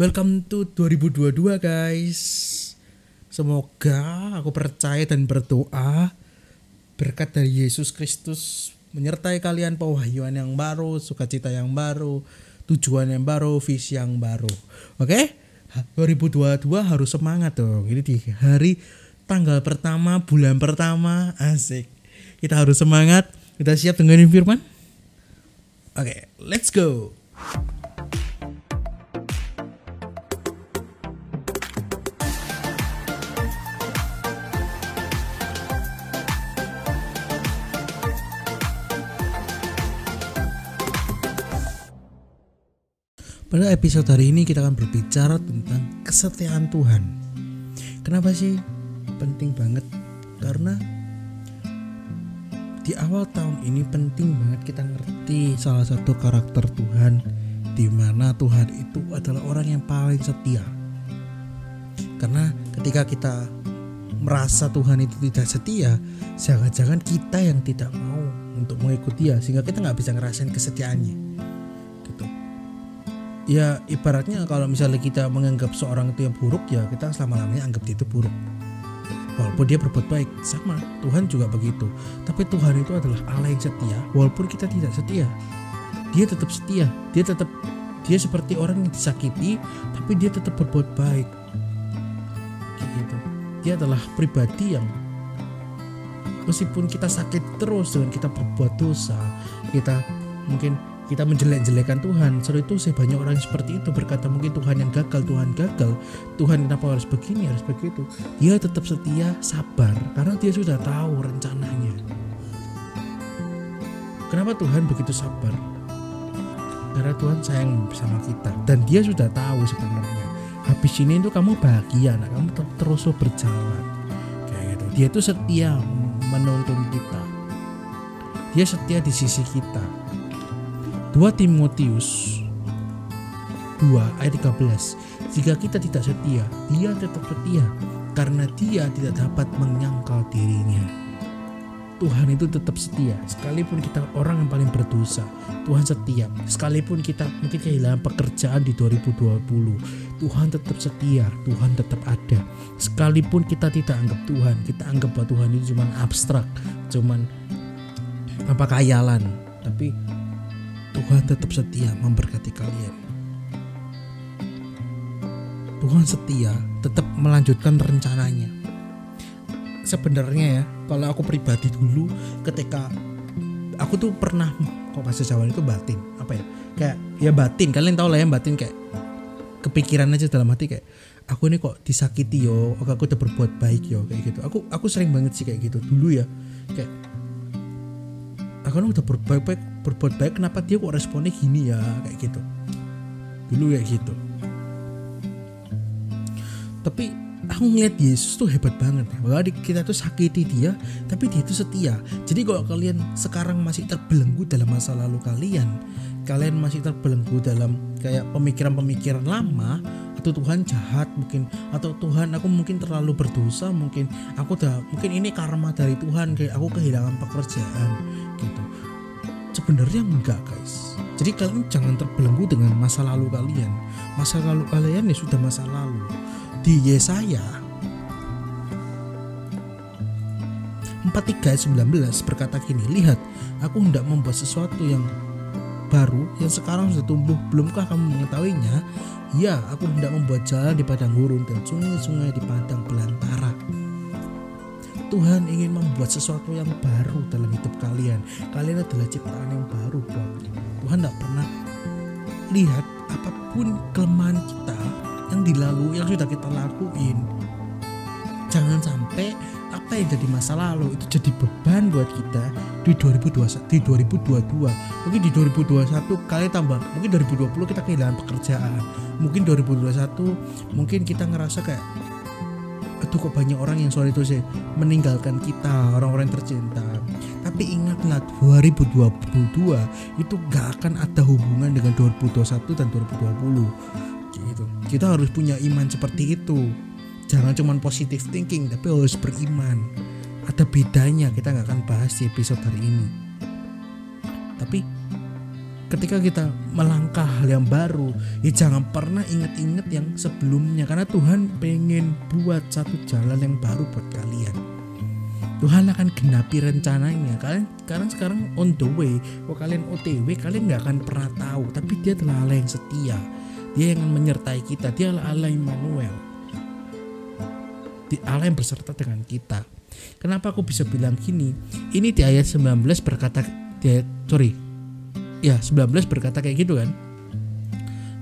Welcome to 2022 guys. Semoga aku percaya dan berdoa berkat dari Yesus Kristus menyertai kalian pewahyuan yang baru, sukacita yang baru, tujuan yang baru, visi yang baru. Oke? 2022 harus semangat dong. Ini di hari tanggal pertama bulan pertama asik. Kita harus semangat. Kita siap dengerin firman? Oke, let's go. Pada episode hari ini kita akan berbicara tentang kesetiaan Tuhan. Kenapa sih penting banget? Karena di awal tahun ini penting banget kita ngerti salah satu karakter Tuhan di mana Tuhan itu adalah orang yang paling setia. Karena ketika kita merasa Tuhan itu tidak setia, jangan-jangan kita yang tidak mau untuk mengikuti dia sehingga kita nggak bisa ngerasain kesetiaannya ya ibaratnya kalau misalnya kita menganggap seorang itu yang buruk ya kita selama lamanya anggap dia itu buruk. Walaupun dia berbuat baik sama Tuhan juga begitu. Tapi Tuhan itu adalah Allah yang setia. Walaupun kita tidak setia dia tetap setia. Dia tetap dia seperti orang yang disakiti tapi dia tetap berbuat baik. Gitu. Dia adalah pribadi yang meskipun kita sakit terus dengan kita berbuat dosa kita mungkin kita menjelek-jelekan Tuhan. Setelah itu saya banyak orang seperti itu berkata mungkin Tuhan yang gagal Tuhan gagal. Tuhan kenapa harus begini harus begitu? Dia tetap setia sabar karena dia sudah tahu rencananya. Kenapa Tuhan begitu sabar? Karena Tuhan sayang bersama kita dan dia sudah tahu sebenarnya. Habis ini itu kamu bahagia nah kamu terus berjalan. Kayak gitu. Dia itu setia menuntun kita. Dia setia di sisi kita 2 Timotius 2 ayat 13 Jika kita tidak setia, dia tetap setia karena dia tidak dapat menyangkal dirinya. Tuhan itu tetap setia sekalipun kita orang yang paling berdosa. Tuhan setia sekalipun kita mungkin kehilangan pekerjaan di 2020 Tuhan tetap setia Tuhan tetap ada. Sekalipun kita tidak anggap Tuhan kita anggap bahwa Tuhan itu cuma abstrak cuma apa khayalan. Tapi Tuhan tetap setia memberkati kalian. Tuhan setia tetap melanjutkan rencananya. Sebenarnya ya, kalau aku pribadi dulu ketika aku tuh pernah kok bahasa Jawa itu batin? Apa ya? Kayak ya batin. Kalian tahu lah ya batin kayak kepikiran aja dalam hati kayak aku ini kok disakiti yo aku udah berbuat baik yo kayak gitu. Aku aku sering banget sih kayak gitu dulu ya. Kayak aku udah berbuat baik berbuat baik kenapa dia kok responnya gini ya? Kayak gitu. Dulu kayak gitu. Tapi aku ngeliat Yesus tuh hebat banget ya. Bahwa kita tuh sakiti dia tapi dia tuh setia. Jadi kalau kalian sekarang masih terbelenggu dalam masa lalu kalian kalian masih terbelenggu dalam kayak pemikiran-pemikiran lama atau Tuhan jahat mungkin atau Tuhan aku mungkin terlalu berdosa mungkin aku udah mungkin ini karma dari Tuhan kayak aku kehilangan pekerjaan gitu sebenarnya enggak guys. Jadi kalian jangan terbelenggu dengan masa lalu kalian. Masa lalu kalian ya sudah masa lalu. Di Yesaya 43 19 berkata gini lihat aku hendak membuat sesuatu yang baru yang sekarang sudah tumbuh. Belumkah kamu mengetahuinya? Ya aku hendak membuat jalan di padang gurun dan sungai-sungai di padang belantara Tuhan ingin membuat sesuatu yang baru dalam hidup kalian. Kalian adalah ciptaan yang baru buat Tuhan tidak pernah lihat apa pun kelemahan kita yang dilalu yang sudah kita lakuin. Jangan sampai apa yang jadi masa lalu itu jadi beban buat kita di 2021 di 2022 mungkin di 2021 kali tambah mungkin 2020 kita kehilangan pekerjaan mungkin 2021 mungkin kita ngerasa kayak aduh kok banyak orang yang soal itu sih meninggalkan kita orang-orang tercinta. Tapi ingatlah 2022 itu gak akan ada hubungan dengan 2021 dan 2020 gitu. Kita harus punya iman seperti itu. Jangan cuma positive thinking tapi harus beriman. Ada bedanya kita nggak akan bahas di episode hari ini. Tapi ketika kita melangkah hal yang baru ya jangan pernah inget-inget yang sebelumnya karena Tuhan pengen buat satu jalan yang baru buat kalian. Tuhan akan genapi rencananya. Kalian sekarang sekarang on the way. Kalau kalian OTW kalian nggak akan pernah tahu tapi dia adalah Allah yang setia. Dia yang menyertai kita. Dia adalah Allah Immanuel. Di Allah yang berserta dengan kita. Kenapa aku bisa bilang gini? Ini di ayat 19 berkata dia sorry ya 19 berkata kayak gitu kan.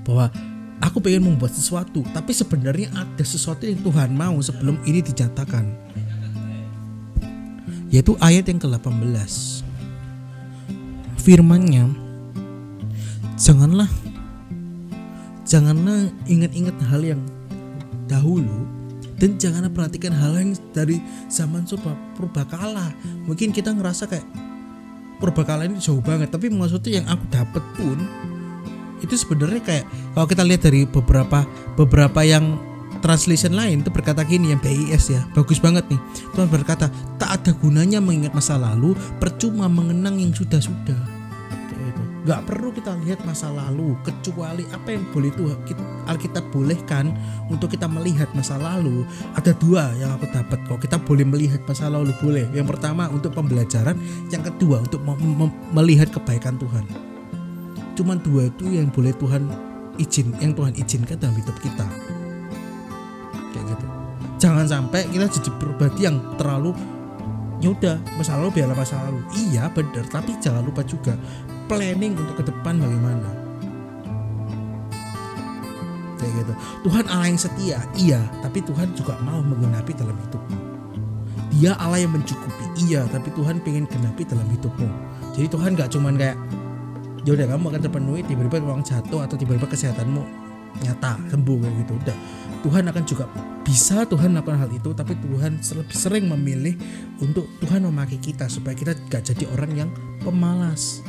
Bahwa aku pengen membuat sesuatu tapi sebenarnya ada sesuatu yang Tuhan mau sebelum ini dinyatakan yaitu ayat yang ke-18 firmannya janganlah janganlah ingat-ingat hal yang dahulu dan janganlah perhatikan hal yang dari zaman purba kala. Mungkin kita ngerasa kayak perbekalan ini jauh banget. Tapi maksudnya yang aku dapat pun itu sebenarnya kayak kalau kita lihat dari beberapa beberapa yang translation lain itu berkata gini yang BIS ya bagus banget nih. Tuhan berkata tak ada gunanya mengingat masa lalu percuma mengenang yang sudah-sudah nggak perlu kita lihat masa lalu kecuali apa yang boleh itu Alkitab bolehkan untuk kita melihat masa lalu. Ada dua yang aku dapat kok. Kita boleh melihat masa lalu boleh. Yang pertama untuk pembelajaran yang kedua untuk melihat kebaikan Tuhan. Cuman dua itu yang boleh Tuhan izin yang Tuhan izinkan dalam hidup kita. Kayak gitu. Jangan sampai kita jadi pribadi yang terlalu ya masa lalu biarlah masa lalu. Iya benar tapi jangan lupa juga planning untuk ke depan bagaimana? Kayak gitu. Tuhan Allah yang setia iya. Tapi Tuhan juga mau menggenapi dalam hidupmu. Dia Allah yang mencukupi iya. Tapi Tuhan pengen genapi dalam hidupmu. Jadi Tuhan gak cuman kayak ya udah kamu akan terpenuhi tiba-tiba uang jatuh atau tiba-tiba kesehatanmu nyata sembuh kayak gitu. Udah. Tuhan akan juga bisa Tuhan melakukan hal itu tapi Tuhan lebih sering memilih untuk Tuhan memakai kita supaya kita gak jadi orang yang pemalas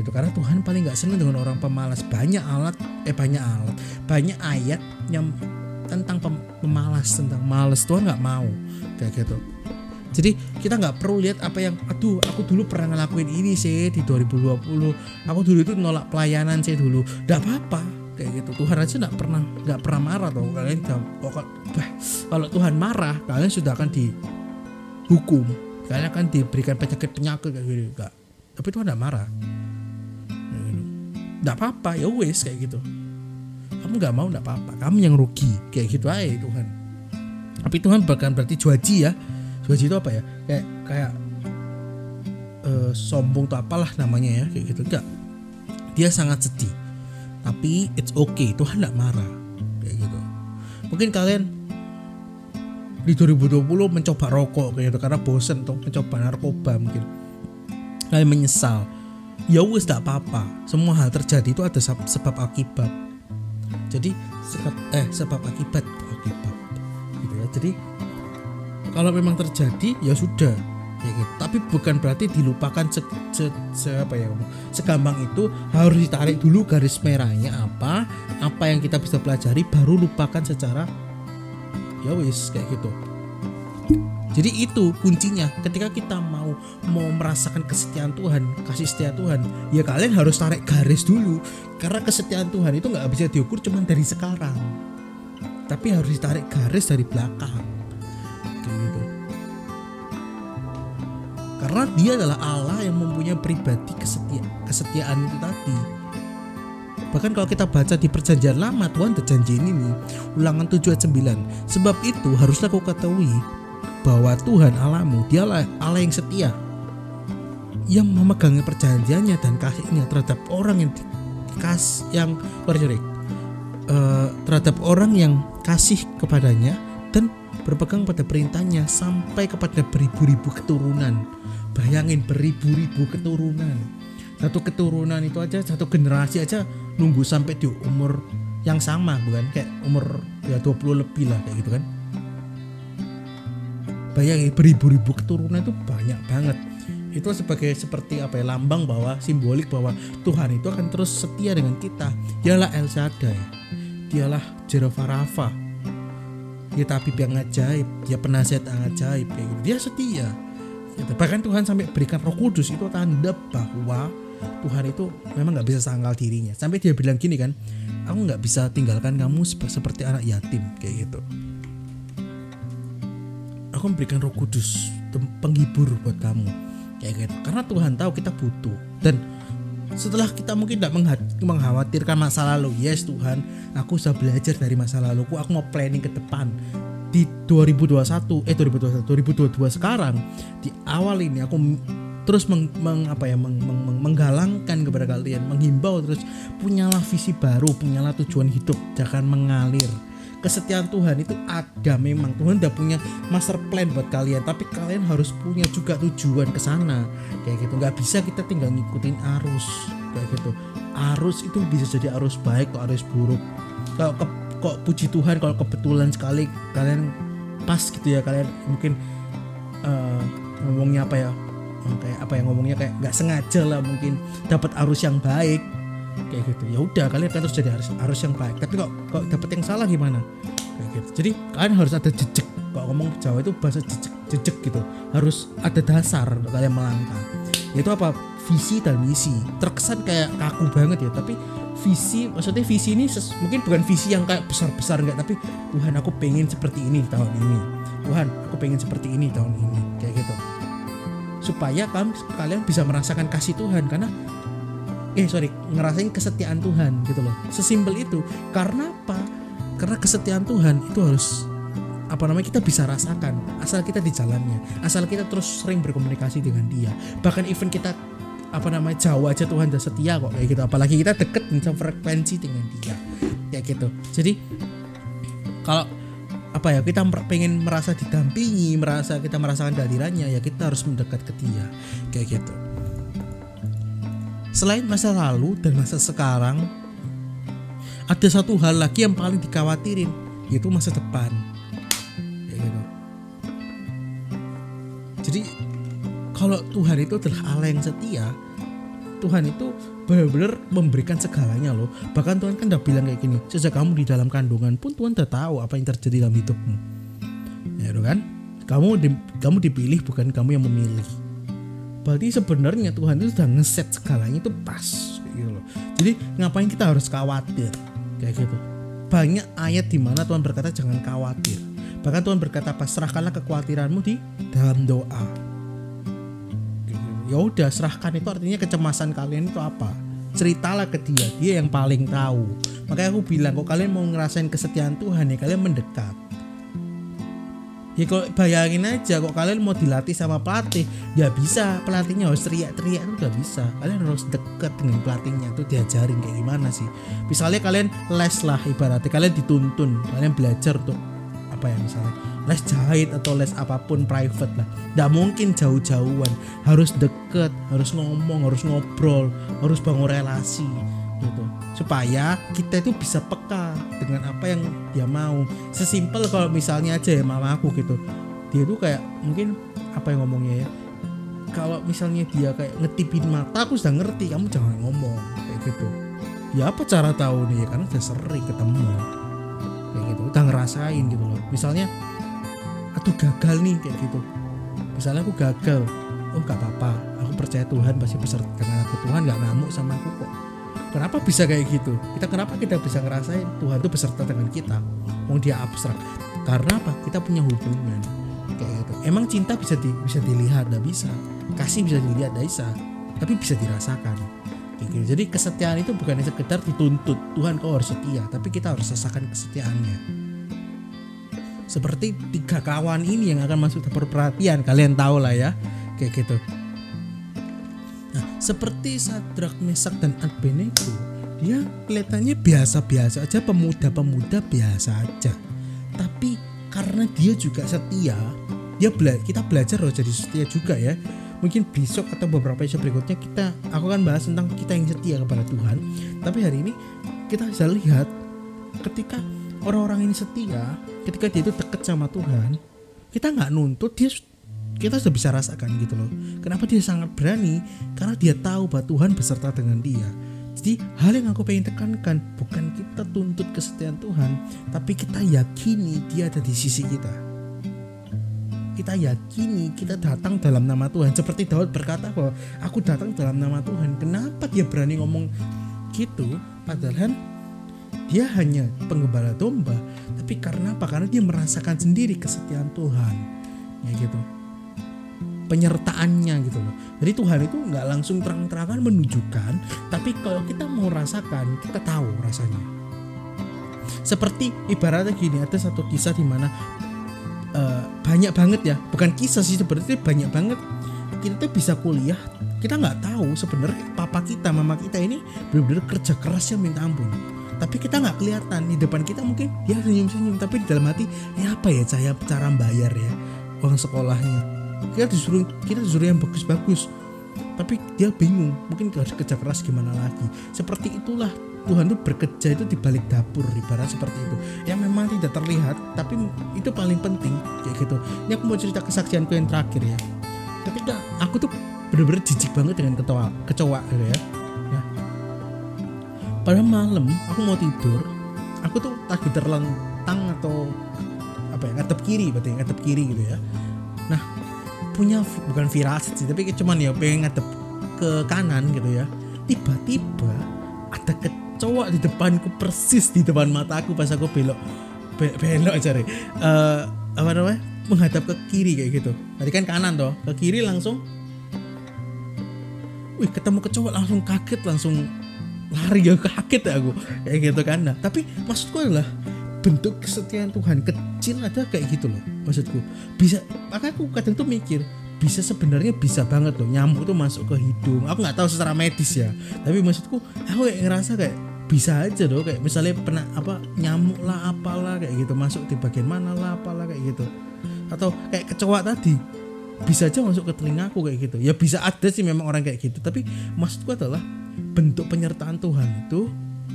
gitu karena Tuhan paling nggak senang dengan orang pemalas. Banyak alat eh banyak alat banyak ayat yang tentang pemalas tentang malas Tuhan nggak mau kayak gitu. Jadi kita nggak perlu lihat apa yang aduh aku dulu pernah ngelakuin ini sih di 2020 aku dulu itu nolak pelayanan sih dulu. Nggak apa-apa kayak gitu. Tuhan aja nggak pernah nggak pernah marah tuh kalian pokok kalau Tuhan marah kalian sudah akan dihukum. Kalian akan diberikan penyakit penyakit kayak gitu enggak tapi Tuhan nggak marah nggak apa-apa ya wes kayak gitu. Kamu nggak mau nggak apa-apa. Kamu yang rugi kayak gitu aja Tuhan. Tapi Tuhan bahkan berarti juaji ya. Juaji itu apa ya? Kayak kayak uh, sombong atau apalah namanya ya kayak gitu. Enggak dia sangat sedih. Tapi it's okay Tuhan nggak marah kayak gitu. Mungkin kalian di 2020 mencoba rokok kayak gitu karena bosen atau mencoba narkoba mungkin. Kalian menyesal ya wis tidak apa-apa. Semua hal terjadi itu ada sebab akibat. Jadi sebab eh sebab akibat akibat. Gitu ya. Jadi kalau memang terjadi ya sudah. Ya gitu. tapi bukan berarti dilupakan se, se, se apa ya segampang itu harus ditarik dulu garis merahnya apa apa yang kita bisa pelajari baru lupakan secara ya wis kayak gitu jadi itu kuncinya ketika kita mau mau merasakan kesetiaan Tuhan, kasih setia Tuhan, ya kalian harus tarik garis dulu. Karena kesetiaan Tuhan itu nggak bisa diukur cuma dari sekarang. Tapi harus ditarik garis dari belakang. Gitu. Karena dia adalah Allah yang mempunyai pribadi kesetia, kesetiaan itu tadi. Bahkan kalau kita baca di perjanjian lama Tuhan terjanji ini Ulangan 7 ayat 9 Sebab itu haruslah kau ketahui bahwa Tuhan Allahmu dialah Allah yang setia yang memegangi perjanjiannya dan kasihnya terhadap orang yang kas yang sorry, uh, terhadap orang yang kasih kepadanya dan berpegang pada perintahnya sampai kepada beribu-ribu keturunan. Bayangin beribu-ribu keturunan. Satu keturunan itu aja satu generasi aja nunggu sampai di umur yang sama bukan? Kayak umur ya 20 lebih lah kayak gitu kan bayangin beribu-ribu keturunan itu banyak banget. Itu sebagai seperti apa ya lambang bahwa simbolik bahwa Tuhan itu akan terus setia dengan kita. Dialah El Shaddai. Dialah Jehovah Rafa dia tabib yang ajaib. Dia penasihat yang ajaib gitu. dia setia. Gitu. bahkan Tuhan sampai berikan roh kudus itu tanda bahwa Tuhan itu memang nggak bisa sangkal dirinya. Sampai dia bilang gini kan aku nggak bisa tinggalkan kamu seperti anak yatim kayak gitu aku memberikan roh kudus penghibur buat kamu. Kayak gitu. Karena Tuhan tahu kita butuh. Dan setelah kita mungkin tidak mengkhawatirkan masa lalu yes Tuhan aku sudah belajar dari masa laluku. Aku mau planning ke depan. Di 2021 eh 2021 2022 sekarang di awal ini aku terus meng, meng apa ya meng, meng, meng, menggalangkan kepada kalian menghimbau terus punyalah visi baru punyalah tujuan hidup. Jangan mengalir kesetiaan Tuhan itu ada memang. Tuhan udah punya master plan buat kalian tapi kalian harus punya juga tujuan ke sana. Kayak gitu. Nggak bisa kita tinggal ngikutin arus. Kayak gitu. Arus itu bisa jadi arus baik atau arus buruk. Kalau ke, kok puji Tuhan kalau kebetulan sekali kalian pas gitu ya kalian mungkin uh, ngomongnya apa ya? Kayak apa yang ngomongnya? Kayak nggak sengaja lah mungkin dapat arus yang baik kayak gitu. Ya udah kalian kan terus jadi harus harus yang baik. Tapi kok kok dapet yang salah gimana? Kayak gitu. Jadi kalian harus ada jejak. Kok ngomong Jawa itu bahasa jejak jejak gitu. Harus ada dasar untuk kalian melangkah. Itu apa? Visi dan misi. Terkesan kayak kaku banget ya tapi visi maksudnya visi ini ses, mungkin bukan visi yang kayak besar-besar enggak tapi Tuhan aku pengen seperti ini tahun ini. Tuhan aku pengen seperti ini tahun ini. Kayak gitu. Supaya kalian bisa merasakan kasih Tuhan. Karena eh sorry ngerasain kesetiaan Tuhan gitu loh. Sesimpel itu karena apa? Karena kesetiaan Tuhan itu harus apa namanya kita bisa rasakan asal kita di jalannya asal kita terus sering berkomunikasi dengan dia. Bahkan even kita apa namanya jauh aja Tuhan sudah setia kok kayak gitu. Apalagi kita deket dengan frekuensi dengan dia kayak gitu. Jadi kalau apa ya kita pengen merasa didampingi merasa kita merasakan kehadirannya ya kita harus mendekat ke dia kayak gitu Selain masa lalu dan masa sekarang, ada satu hal lagi yang paling dikhawatirin, yaitu masa depan. Ya gitu. Jadi kalau Tuhan itu adalah Allah yang setia, Tuhan itu benar-benar memberikan segalanya loh. Bahkan Tuhan kan udah bilang kayak gini, sejak kamu di dalam kandungan pun Tuhan udah tahu apa yang terjadi dalam hidupmu. Ya kan? Kamu di, kamu dipilih bukan kamu yang memilih berarti sebenarnya Tuhan itu sudah ngeset segalanya itu pas gitu loh. Jadi ngapain kita harus khawatir? Kayak gitu. Banyak ayat di mana Tuhan berkata jangan khawatir. Bahkan Tuhan berkata pasrahkanlah kekhawatiranmu di dalam doa. Ya udah serahkan itu artinya kecemasan kalian itu apa? Ceritalah ke dia dia yang paling tahu. Makanya aku bilang kok kalian mau ngerasain kesetiaan Tuhan ya? Kalian mendekat ya kok bayangin aja kok kalian mau dilatih sama pelatih? Ya bisa pelatihnya harus teriak-teriak itu udah bisa. Kalian harus deket dengan pelatihnya tuh diajarin kayak gimana sih. Misalnya kalian les lah ibaratnya kalian dituntun kalian belajar tuh apa ya misalnya les jahit atau les apa pun private lah. Gak mungkin jauh-jauhan harus deket harus ngomong harus ngobrol harus bangun relasi gitu supaya kita itu bisa peka dengan apa yang dia mau. Sesimpel kalau misalnya aja ya mama aku gitu. Dia tuh kayak mungkin apa yang ngomongnya ya? Kalau misalnya dia kayak ngetipin mata aku sudah ngerti kamu jangan ngomong kayak gitu. Ya apa cara tahu nih? Ya karena udah sering ketemu. Kayak gitu udah ngerasain gitu loh. Misalnya aduh gagal nih kayak gitu. Misalnya aku gagal oh gak apa-apa aku percaya Tuhan pasti beserta dengan aku Tuhan gak ngamuk sama aku kok Kenapa bisa kayak gitu? Kita kenapa kita bisa ngerasain Tuhan itu beserta dengan kita? Mau dia abstrak. Karena apa? Kita punya hubungan. Kayak gitu. Emang cinta bisa di, bisa dilihat, tidak bisa. Kasih bisa dilihat, tidak bisa. Tapi bisa dirasakan. Gitu. Jadi kesetiaan itu bukan sekedar dituntut Tuhan kau harus setia, tapi kita harus rasakan kesetiaannya. Seperti tiga kawan ini yang akan masuk perhatian, kalian tahu lah ya, kayak gitu seperti Sadrak, Mesak dan Abednego, dia kelihatannya biasa-biasa aja, pemuda-pemuda biasa aja. Tapi karena dia juga setia, dia bela kita belajar loh jadi setia juga ya. Mungkin besok atau beberapa episode berikutnya kita aku akan bahas tentang kita yang setia kepada Tuhan. Tapi hari ini kita bisa lihat ketika orang-orang ini setia, ketika dia itu dekat sama Tuhan, kita nggak nuntut dia kita sudah bisa rasakan gitu loh. Kenapa dia sangat berani? Karena dia tahu bahwa Tuhan beserta dengan dia. Jadi hal yang aku pengen tekankan bukan kita tuntut kesetiaan Tuhan, tapi kita yakini dia ada di sisi kita. kita yakini kita datang dalam nama Tuhan seperti Daud berkata bahwa aku datang dalam nama Tuhan kenapa dia berani ngomong gitu padahal dia hanya penggembala domba tapi karena apa karena dia merasakan sendiri kesetiaan Tuhan ya gitu penyertaannya gitu loh. Jadi Tuhan itu nggak langsung terang-terangan menunjukkan tapi kalau kita mau rasakan kita tahu rasanya. Seperti ibaratnya gini ada satu kisah di mana uh, banyak banget ya. Bukan kisah sih sebenarnya banyak banget. Kita tuh bisa kuliah kita nggak tahu sebenarnya papa kita mama kita ini benar-benar kerja kerasnya minta ampun. Tapi kita nggak kelihatan di depan kita mungkin dia senyum-senyum tapi di dalam hati ya apa ya saya cara bayar ya uang sekolahnya kita disuruh kita disuruh yang bagus-bagus. Tapi dia bingung mungkin harus kerja keras gimana lagi. Seperti itulah Tuhan itu bekerja itu di balik dapur ibarat seperti itu. Yang memang tidak terlihat tapi itu paling penting kayak gitu. Ini aku mau cerita kesaksianku yang terakhir ya. Ketika aku tuh bener-bener jijik banget dengan kecoa kecoa gitu ya. Nah, pada malam aku mau tidur aku tuh lagi terlentang atau apa ya ngadep kiri berarti ngadep kiri gitu ya. Nah punya bukan firasat sih tapi cuman ya pengen ngadep ke kanan gitu ya. Tiba-tiba ada kecoa di depanku persis di depan mataku pas aku belok be belok aja uh, apa namanya? Menghadap ke kiri kayak gitu. Tadi kan kanan toh ke kiri langsung. Wih ketemu kecoa langsung kaget langsung lari ya kaget aku. Kayak gitu kan nah. Tapi maksudku adalah bentuk kesetiaan Tuhan kecil ada kayak gitu loh maksudku. Bisa makanya aku kadang tuh mikir bisa sebenarnya bisa banget loh nyamuk tuh masuk ke hidung. Aku nggak tahu secara medis ya tapi maksudku aku kayak ngerasa kayak bisa aja loh kayak misalnya pernah apa nyamuk lah apalah kayak gitu. Masuk di bagian mana lah apalah kayak gitu. Atau kayak kecoa tadi bisa aja masuk ke telingaku kayak gitu. Ya bisa ada sih memang orang kayak gitu tapi maksudku adalah bentuk penyertaan Tuhan itu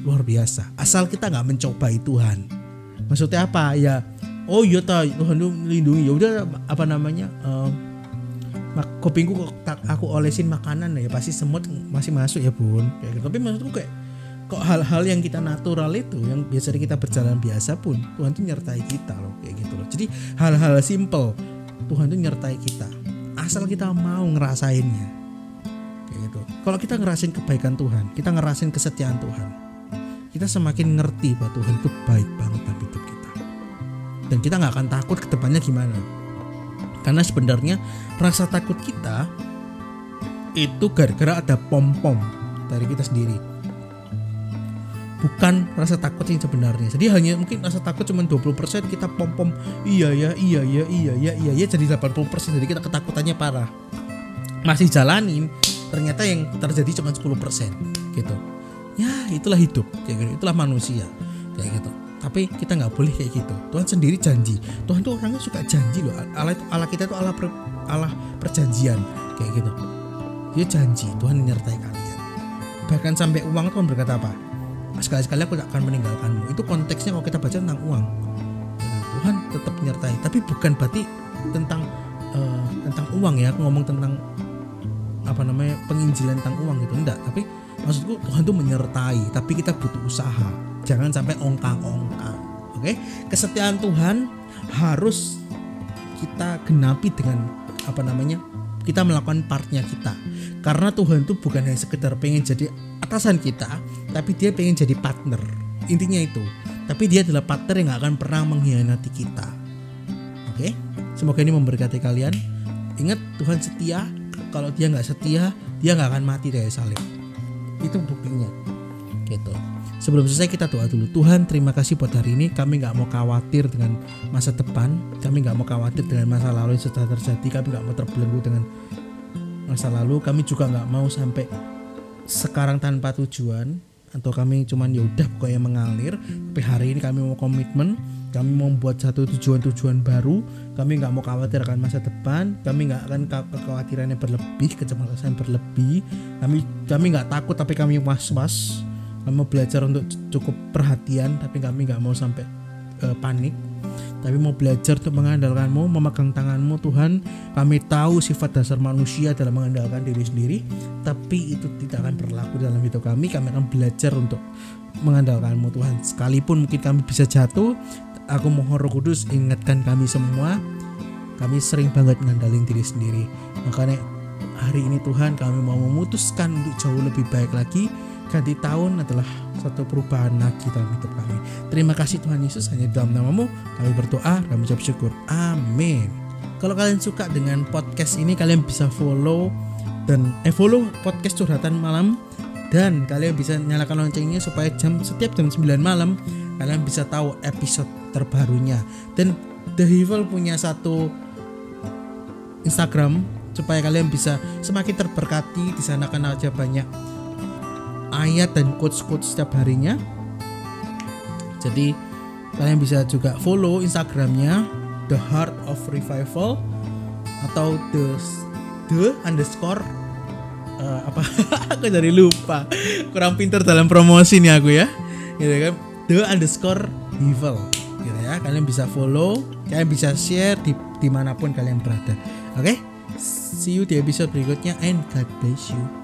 luar biasa. Asal kita nggak mencobai Tuhan maksudnya apa? Ya oh iya ta Tuhan tuh melindungi. Ya udah apa namanya uh, kupingku aku olesin makanan ya pasti semut masih masuk ya bun. Kayak gitu. tapi maksudku kayak kok hal-hal yang kita natural itu yang biasanya kita berjalan biasa pun Tuhan tuh nyertai kita loh kayak gitu loh. Jadi hal-hal simple Tuhan tuh nyertai kita asal kita mau ngerasainnya. Kayak gitu. Kalau kita ngerasain kebaikan Tuhan kita ngerasain kesetiaan Tuhan kita semakin ngerti bahwa Tuhan itu baik banget dalam hidup kita. Dan kita nggak akan takut ke depannya gimana. Karena sebenarnya rasa takut kita itu gara-gara ada pom-pom dari kita sendiri. Bukan rasa takut yang sebenarnya. Jadi hanya mungkin rasa takut cuma 20% kita pom-pom iya ya iya ya iya ya iya ya jadi 80% jadi kita ketakutannya parah. Masih jalanin ternyata yang terjadi cuma 10% gitu ya itulah hidup. Kayak gitu. Itulah manusia. Kayak gitu. Tapi kita nggak boleh kayak gitu. Tuhan sendiri janji. Tuhan tuh orangnya suka janji loh. Allah Allah kita tuh Allah per, Allah perjanjian. Kayak gitu. Dia janji Tuhan menyertai kalian. Bahkan sampai uang Tuhan berkata apa? Sekali-sekali aku akan meninggalkanmu. Itu konteksnya kalau kita baca tentang uang. Tuhan tetap menyertai. Tapi bukan berarti tentang uh, tentang uang ya. Aku ngomong tentang apa namanya penginjilan tentang uang gitu. Enggak. Tapi maksudku Tuhan tuh menyertai tapi kita butuh usaha. Jangan sampai ongkang-ongkang oke? Okay? kesetiaan Tuhan harus kita genapi dengan apa namanya kita melakukan partnya kita. Karena Tuhan tuh bukan hanya sekedar pengen jadi atasan kita tapi dia pengen jadi partner. Intinya itu. Tapi dia adalah partner yang gak akan pernah mengkhianati kita. Oke? Okay? semoga ini memberkati kalian. Ingat Tuhan setia. Kalau dia nggak setia dia nggak akan mati dari salib itu buktinya. Gitu. Sebelum selesai kita doa dulu. Tuhan terima kasih buat hari ini. Kami nggak mau khawatir dengan masa depan. Kami nggak mau khawatir dengan masa lalu yang sudah terjadi. Kami nggak mau terbelenggu dengan masa lalu. Kami juga nggak mau sampai sekarang tanpa tujuan. Atau kami cuman ya udah pokoknya mengalir. Tapi hari ini kami mau komitmen kami membuat satu tujuan-tujuan baru. Kami nggak mau khawatir akan masa depan. Kami nggak akan kekhawatirannya berlebih kecemasan berlebih. Kami kami nggak takut tapi kami was-was. Kami mau belajar untuk cukup perhatian tapi kami nggak mau sampai uh, panik. Tapi mau belajar untuk mengandalkanmu memegang tanganmu Tuhan. Kami tahu sifat dasar manusia dalam mengandalkan diri sendiri tapi itu tidak akan berlaku dalam hidup kami. Kami akan belajar untuk mengandalkanmu Tuhan. Sekalipun mungkin kami bisa jatuh Aku mohon Roh Kudus ingatkan kami semua. Kami sering banget ngandalin diri sendiri. Makanya hari ini Tuhan kami mau memutuskan untuk jauh lebih baik lagi. Ganti tahun adalah satu perubahan lagi dalam hidup kami. Terima kasih Tuhan Yesus hanya dalam namamu kami berdoa dan mengucap syukur. Amin. Kalau kalian suka dengan podcast ini kalian bisa follow dan eh follow podcast curhatan malam. Dan kalian bisa nyalakan loncengnya supaya jam setiap jam 9 malam kalian bisa tahu episode terbarunya. Dan The Evil punya satu Instagram supaya kalian bisa semakin terberkati. Di sana kan aja banyak ayat dan quotes-quotes setiap harinya. Jadi kalian bisa juga follow Instagramnya The Heart of Revival atau the the underscore uh, apa? Aku jadi lupa. Kurang pinter dalam promosi nih aku ya. Gitu kan? The underscore evil ya. Kalian bisa follow kalian bisa share di di mana pun kalian berada. Oke? Okay? see you di episode berikutnya and God bless you